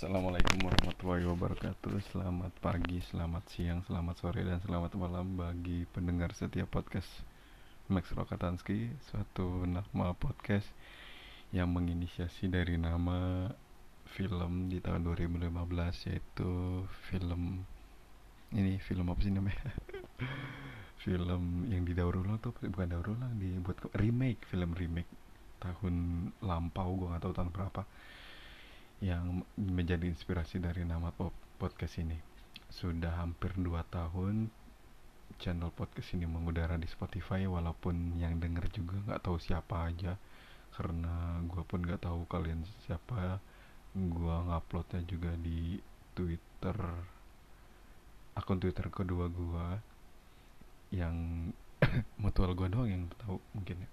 Assalamualaikum warahmatullahi wabarakatuh Selamat pagi, selamat siang, selamat sore, dan selamat malam Bagi pendengar setiap podcast Max Rokatanski Suatu nama podcast Yang menginisiasi dari nama film di tahun 2015 Yaitu film Ini film apa sih namanya? film yang didaur ulang tuh Bukan daur ulang, dibuat remake Film remake tahun lampau gue gak tahu tahun berapa yang menjadi inspirasi dari nama podcast ini. Sudah hampir 2 tahun channel podcast ini mengudara di Spotify walaupun yang denger juga nggak tahu siapa aja. Karena gue pun nggak tahu kalian siapa. Gue nguploadnya juga di Twitter akun Twitter kedua gue yang mutual gue doang yang tahu mungkin ya.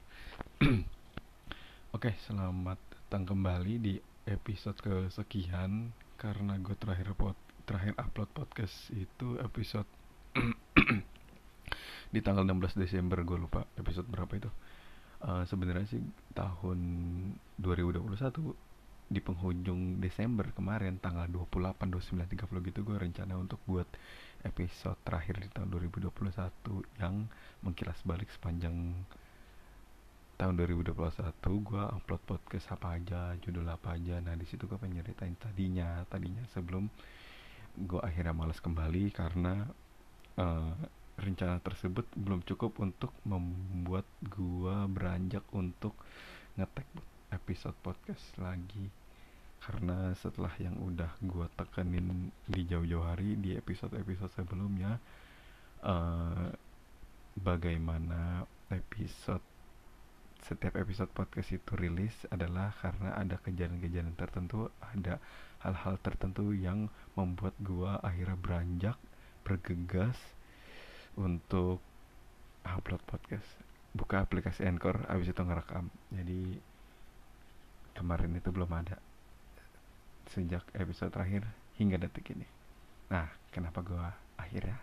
Oke, selamat datang kembali di episode kesekian karena gue terakhir pot terakhir upload podcast itu episode di tanggal 16 Desember gue lupa episode berapa itu. Uh, sebenarnya sih tahun 2021 di penghujung Desember kemarin tanggal 28 29 30 gitu gue rencana untuk buat episode terakhir di tahun 2021 yang mengkilas balik sepanjang tahun 2021 gue upload podcast apa aja judul apa aja. Nah di situ gue pengen tadinya. Tadinya sebelum gue akhirnya males kembali karena uh, rencana tersebut belum cukup untuk membuat gue beranjak untuk ngetek episode podcast lagi. Karena setelah yang udah gue tekenin di jauh-jauh hari di episode-episode sebelumnya uh, bagaimana episode setiap episode podcast itu rilis adalah karena ada kejadian-kejadian tertentu, ada hal-hal tertentu yang membuat gua akhirnya beranjak, bergegas untuk upload podcast. Buka aplikasi Anchor, abis itu ngerekam. Jadi kemarin itu belum ada sejak episode terakhir hingga detik ini. Nah, kenapa gua akhirnya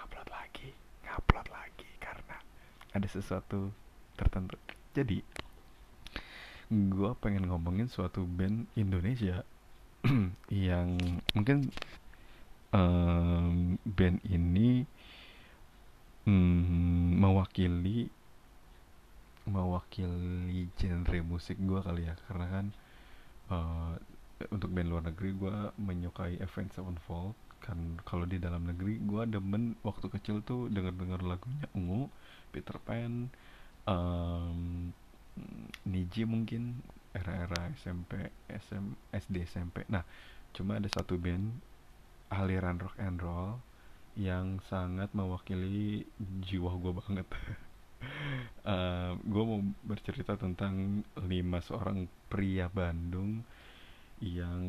upload lagi, ngupload lagi karena ada sesuatu tertentu. Jadi gue pengen ngomongin suatu band Indonesia yang mungkin um, band ini um, mewakili mewakili genre musik gue kali ya. Karena kan uh, untuk band luar negeri gue menyukai Avenged Sevenfold. Kan kalau di dalam negeri gue demen waktu kecil tuh denger denger lagunya ungu Peter Pan um, Niji mungkin era-era SMP, SM, SD, SMP. Nah, cuma ada satu band aliran rock and roll yang sangat mewakili jiwa gue banget. uh, gue mau bercerita tentang lima seorang pria Bandung yang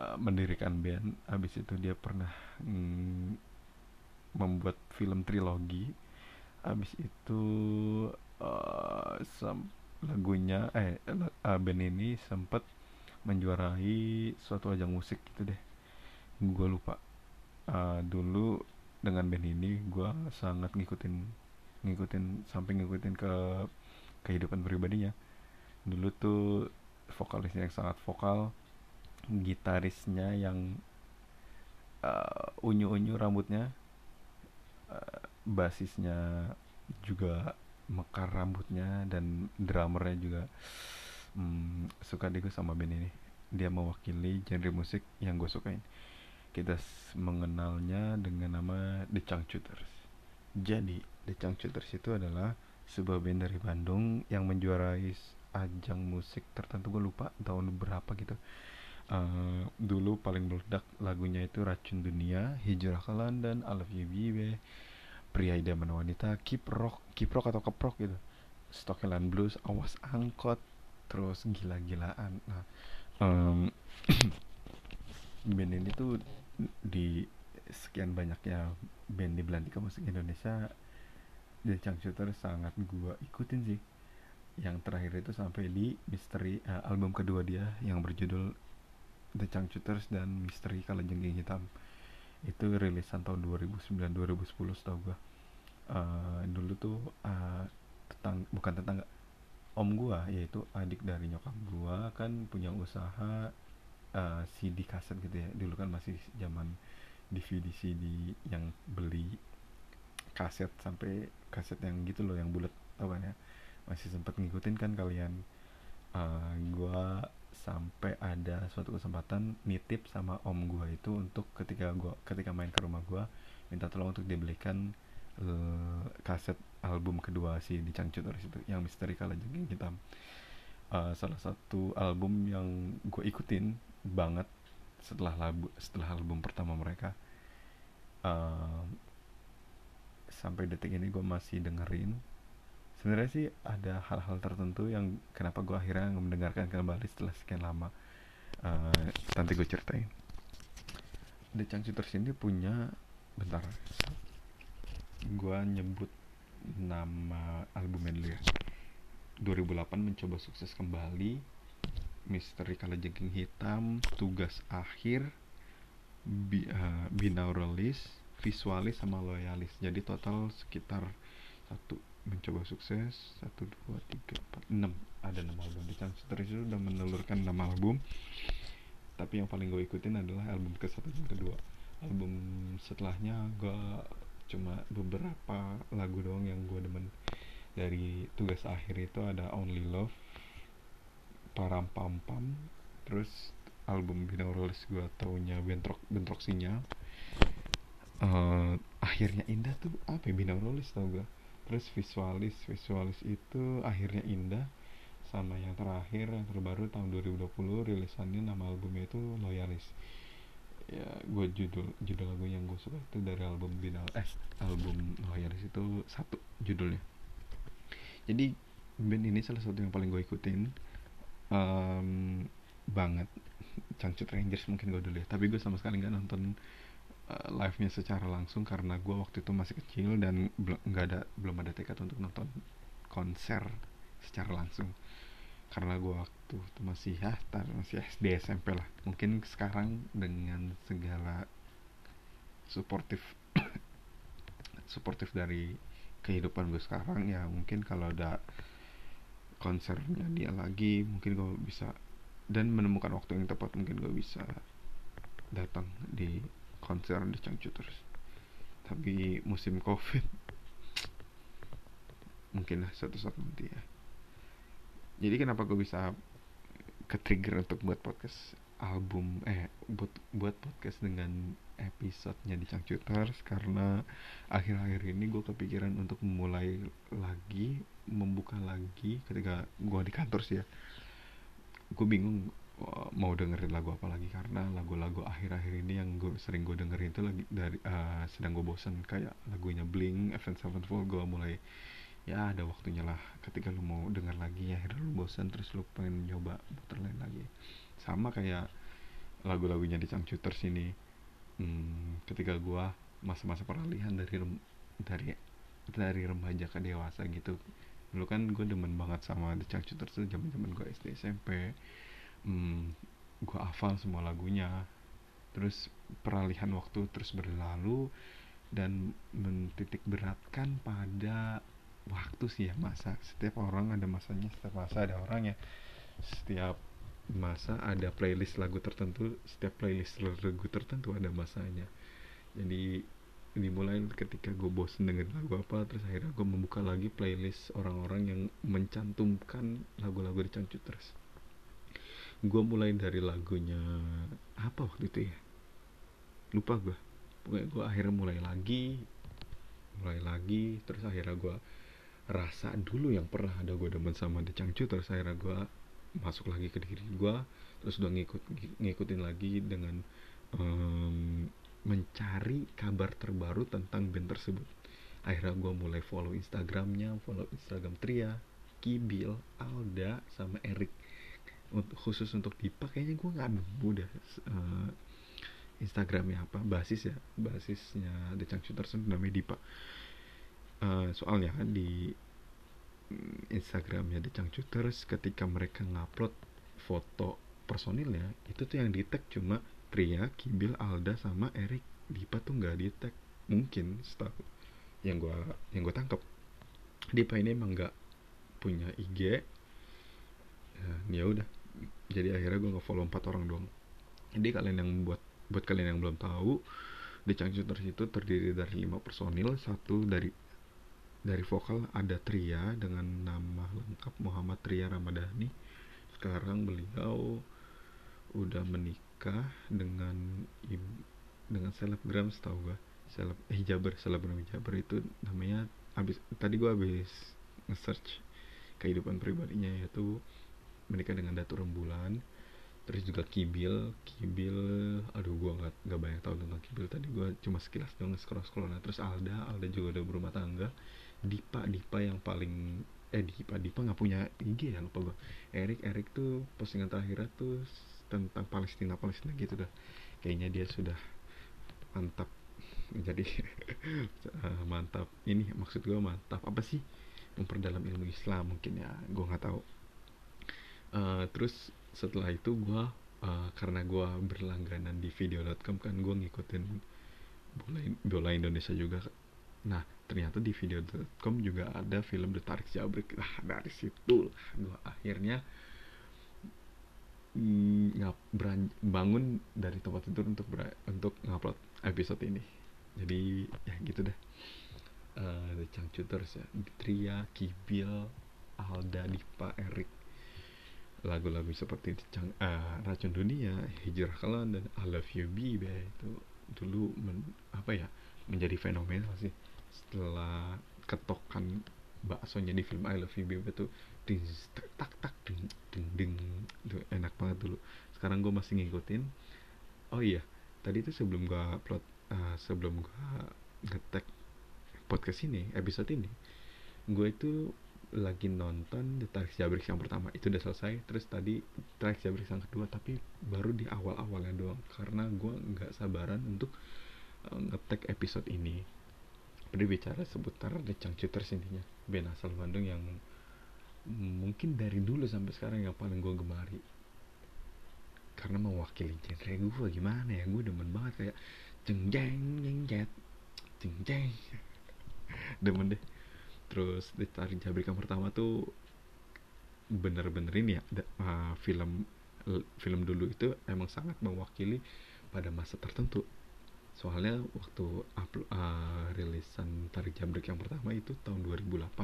uh, mendirikan band. Habis itu dia pernah mm, membuat film trilogi habis itu uh, lagunya eh uh, band ini sempat menjuarai suatu ajang musik gitu deh. Gue lupa. Uh, dulu dengan band ini gue sangat ngikutin ngikutin sampai ngikutin ke kehidupan pribadinya. Dulu tuh vokalisnya yang sangat vokal gitarisnya yang uh, unyu-unyu rambutnya uh, basisnya juga mekar rambutnya dan drummernya juga hmm, suka deh gue sama band ini. Dia mewakili genre musik yang gue sukain. Kita mengenalnya dengan nama The Changcuters jadi The Changcuters itu adalah sebuah band dari Bandung yang menjuarai ajang musik tertentu. Gue lupa tahun berapa gitu. Uh, dulu paling meledak lagunya itu Racun Dunia Hijrah ke London I Love You Baby pria idaman wanita kiprok kiprok atau keprok gitu. Stockland Blues awas angkot terus gila-gilaan. Nah um, band ini tuh di sekian banyaknya band di Belantika musik Indonesia The Shooter sangat gua ikutin sih. Yang terakhir itu sampai di Misteri uh, album kedua dia yang berjudul The Shooters dan Misteri Kalajengking Hitam. Itu rilisan tahun 2009 2010 setahu gue uh, dulu tuh uh, tetang bukan tetangga om gue yaitu adik dari nyokap gue kan punya usaha uh, CD kaset gitu ya. Dulu kan masih zaman DVD CD yang beli kaset sampai kaset yang gitu loh yang bulat apa ya. Masih sempat ngikutin kan kalian. Uh, gua sampai ada suatu kesempatan nitip sama om gua itu untuk ketika gua ketika main ke rumah gua minta tolong untuk dibelikan uh, kaset album kedua si di Cangcuter itu yang Misteri Kala Jengking Hitam. Uh, salah satu album yang gue ikutin banget setelah lagu setelah album pertama mereka. Uh, sampai detik ini gue masih dengerin. Sebenarnya sih ada hal-hal tertentu yang kenapa gue akhirnya mendengarkan kembali setelah sekian lama. Uh, nanti gue ceritain. The Changcuters ini punya bentar gue nyebut nama albumnya dulu ya. 2008 mencoba sukses kembali. Misteri Kalajengking Hitam Tugas Akhir bi, uh, Binauralis Visualis sama Loyalis. Jadi total sekitar satu mencoba sukses. Satu dua tiga empat enam. Ada enam album. Di Changster itu udah menelurkan enam album. Tapi yang paling gue ikutin adalah album ke satu dan kedua. Album setelahnya gue cuma beberapa lagu doang yang gue demen. Dari tugas akhir itu ada Only Love Param Pam Pam terus album binaural gue taunya bentrok bentroksinya. Uh, akhirnya indah tuh apa ya binauralis tau gue terus visualis visualis itu akhirnya indah. Sama yang terakhir yang terbaru tahun 2020 rilisannya nama albumnya itu loyalis ya gue judul judul lagu yang gue suka itu dari album binal eh album Loyalis itu satu judulnya. Jadi band ini salah satu yang paling gue ikutin um, banget. Cangcut Rangers mungkin gue dulu ya tapi gue sama sekali nggak nonton uh, live-nya secara langsung karena gue waktu itu masih kecil dan nggak ada belum ada tekad untuk nonton konser secara langsung karena gue waktu itu masih ya tar, masih SD SMP lah. Mungkin sekarang dengan segala suportif suportif dari kehidupan gue sekarang ya mungkin kalau ada konsernya dia lagi mungkin gue bisa dan menemukan waktu yang tepat mungkin gue bisa datang di konser di Cangcu terus. Tapi musim covid mungkin lah suatu saat nanti ya jadi kenapa gue bisa ke trigger untuk buat podcast album eh buat buat podcast dengan episodenya di Cangcuters karena akhir-akhir ini gue kepikiran untuk memulai lagi membuka lagi ketika gue di kantor sih ya. Gue bingung uh, mau dengerin lagu apa lagi karena lagu-lagu akhir-akhir ini yang gue sering gue dengerin itu lagi dari uh, sedang gue bosan kayak lagunya Blink, Sevenfold gue mulai ya ada waktunya lah. Ketika lu mau dengar lagi ya akhirnya lu bosan terus lu pengen nyoba muter lain lagi. Sama kayak lagu-lagunya di Cangcuters ini hmm, ketika gua masa-masa peralihan dari dari dari remaja ke dewasa gitu. Dulu kan gue demen banget sama The Cangcuters tuh zaman zaman gue SD SMP hmm, gue hafal semua lagunya. Terus peralihan waktu terus berlalu dan mentitik beratkan pada waktu sih ya masa. Setiap orang ada masanya setiap masa ada orangnya setiap masa ada playlist lagu tertentu setiap playlist lagu tertentu ada masanya. Jadi dimulai ketika gue bosen dengan lagu apa terus akhirnya gue membuka lagi playlist orang-orang yang mencantumkan lagu-lagu di terus. Gue mulai dari lagunya apa waktu itu ya? Lupa gue pokoknya gue akhirnya mulai lagi mulai lagi terus akhirnya gue rasa dulu yang pernah ada gue demen sama The Changchu terus akhirnya gue masuk lagi ke diri gue terus udah ngikut ngikutin lagi dengan um, mencari kabar terbaru tentang band tersebut. Akhirnya gue mulai follow instagramnya follow instagram Tria Kibil Alda sama Erik untuk khusus untuk Dipa kayaknya gue nggak nemu dah uh, Instagramnya apa basis ya basisnya The Changchu tersebut namanya Dipa uh, soalnya di mm, Instagramnya di Cangcuters ketika mereka ngupload foto personilnya itu tuh yang di cuma Pria, Kibil, Alda sama Erik Dipa tuh nggak di mungkin setahu yang gua yang gua tangkap Dipa ini emang nggak punya IG ya, ya udah. Jadi akhirnya gue nge-follow empat orang doang. Jadi kalian yang buat buat kalian yang belum tahu The Changchuters itu terdiri dari lima personil. Satu dari dari vokal ada Tria dengan nama lengkap Muhammad Tria Ramadhani. Sekarang beliau udah menikah dengan dengan selebgram setahu gue seleb eh, hijaber selebgram hijaber itu namanya habis tadi gue habis nge-search kehidupan pribadinya yaitu menikah dengan Datu Rembulan terus juga Kibil. Kibil aduh gue nggak nggak banyak tahu tentang Kibil. Tadi gue cuma sekilas doang scroll scroll nah terus Alda Alda juga udah berumah tangga Dipa Dipa yang paling eh Dipa Dipa nggak punya IG ya lupa gue Erik Erik tuh postingan terakhir tuh tentang Palestina Palestina gitu dah. Kayaknya dia sudah mantap. Jadi uh, mantap. Ini maksud gue mantap. Apa sih? Memperdalam ilmu Islam mungkin ya gue nggak tahu. Uh, terus setelah itu gue uh, karena gue berlangganan di video.com kan gue ngikutin bola, bola Indonesia juga. Nah ternyata di video.com juga ada film The Tarik Jabrik. Nah dari situ gue akhirnya ngap bangun dari tempat tidur untuk untuk ngupload episode ini. Jadi ya gitu deh. Uh, The Changcuters ya. Tria Kibil Alda Dipa Erik lagu-lagu seperti Cang, uh, Racun Dunia Hijrah ke London I Love You Baby itu dulu men, apa ya menjadi fenomenal sih setelah ketokan baksonya di film I Love You Baby itu ding tak tak ding ding ding. Itu enak banget dulu. Sekarang gue masih ngikutin. Oh iya tadi itu sebelum gue upload uh, sebelum gue ngetek podcast ini episode ini gue itu lagi nonton The Tarik Jabrik yang pertama. Itu udah selesai. Terus tadi Tarik Jabrik yang kedua tapi baru di awal-awalnya doang. Karena gue nggak sabaran untuk uh, ngetek episode ini berbicara seputar The Changcuters intinya. Band asal Bandung yang mungkin dari dulu sampai sekarang yang paling gue gemari. Karena mewakili genre gue gimana ya? Gue demen banget kayak jeng jeng jeng jet jeng jeng demen deh. Terus ditarik jabrik yang pertama tuh bener-bener ini ya uh, film film dulu itu emang sangat mewakili pada masa tertentu soalnya waktu upload uh, rilisan tarik jabrik yang pertama itu tahun 2008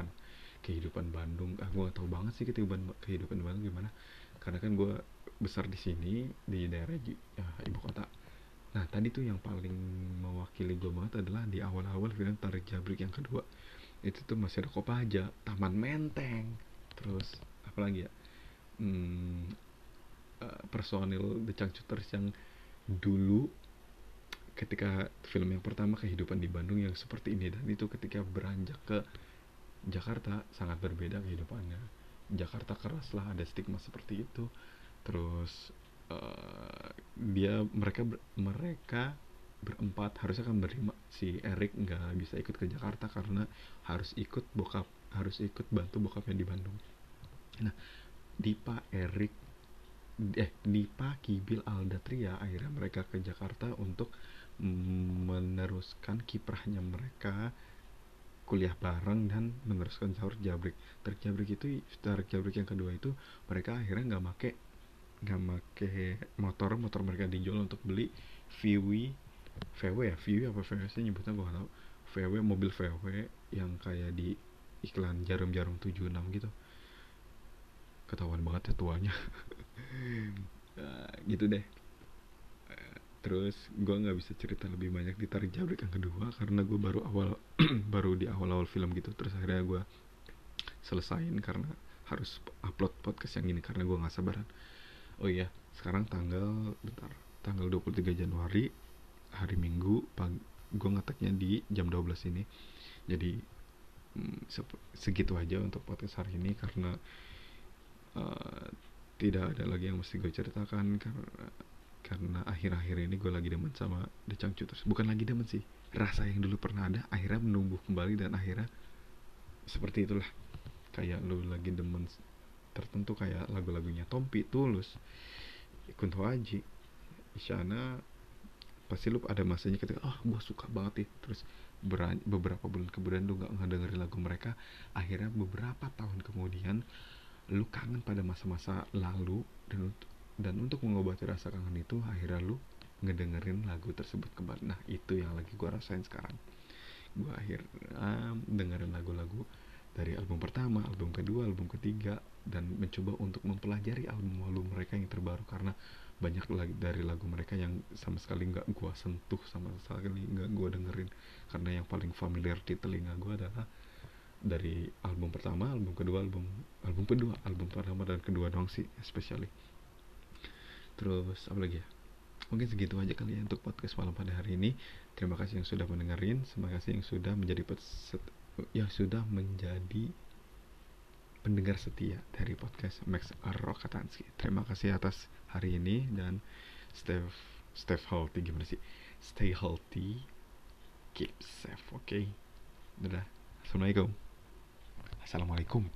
kehidupan Bandung ah gue tau banget sih kehidupan kehidupan Bandung gimana. Karena kan gue besar di sini di daerah ya, ibu kota. Nah tadi tuh yang paling mewakili gue banget adalah di awal-awal film tarik jabrik yang kedua. Itu tuh masih ada Kopaja Taman Menteng terus apa lagi ya? Hmm, uh, personil The Changcuters yang dulu ketika film yang pertama kehidupan di Bandung yang seperti ini dan itu ketika beranjak ke Jakarta sangat berbeda kehidupannya. Jakarta keras lah ada stigma seperti itu. Terus uh, dia mereka ber, mereka berempat harusnya kan berlima si Erik nggak bisa ikut ke Jakarta karena harus ikut bokap harus ikut bantu bokapnya di Bandung. Nah Dipa Erik eh Dipa Kibil Alda Tria akhirnya mereka ke Jakarta untuk meneruskan kiprahnya mereka kuliah bareng dan meneruskan sahur jabrik. Terjabrik itu terjabrik yang kedua itu mereka akhirnya nggak make nggak make motor motor mereka dijual untuk beli VW VW ya? VW apa VW sih? Nyebutnya gue tau VW mobil VW yang kayak di iklan jarum-jarum 76 gitu. Ketahuan banget ya tuanya uh, gitu deh. Uh, terus gue nggak bisa cerita lebih banyak di tarik jabrik yang kedua karena gue baru awal baru di awal-awal film gitu. Terus akhirnya gue selesain karena harus upload podcast yang ini karena gue nggak sabaran. Oh iya sekarang tanggal bentar tanggal 23 Januari hari Minggu pagi gue ngeteknya di jam 12 ini. Jadi mm, segitu aja untuk podcast hari ini karena uh, tidak ada lagi yang mesti gue ceritakan karena karena akhir-akhir ini gue lagi demen sama The Changcuters bukan lagi demen sih rasa yang dulu pernah ada akhirnya menumbuh kembali dan akhirnya seperti itulah. Kayak lu lagi demen tertentu kayak lagu-lagunya Tompi Tulus Kunto Aji Isyana pasti lu ada masanya ketika oh gue suka banget nih. Terus beberapa bulan kemudian lu gak ngedengerin lagu mereka akhirnya beberapa tahun kemudian lu kangen pada masa-masa lalu dan dan untuk mengobati rasa kangen itu akhirnya lu ngedengerin lagu tersebut kembali. Nah itu yang lagi gue rasain sekarang. Gue akhirnya dengerin lagu-lagu dari album pertama, album kedua, album ketiga dan mencoba untuk mempelajari album-album mereka yang terbaru karena banyak lagi dari lagu mereka yang sama sekali nggak gue sentuh sama sekali nggak gue dengerin. Karena yang paling familiar di telinga gue adalah dari album pertama, album kedua, album album kedua, album pertama dan kedua dong sih, especially. Terus apa lagi ya? mungkin segitu aja kali ya untuk podcast malam pada hari ini terima kasih yang sudah mendengarin terima kasih yang sudah menjadi peset, yang sudah menjadi pendengar setia dari podcast Max Rokatansky terima kasih atas hari ini dan stay stay healthy gimana sih stay healthy keep safe oke okay? dadah assalamualaikum assalamualaikum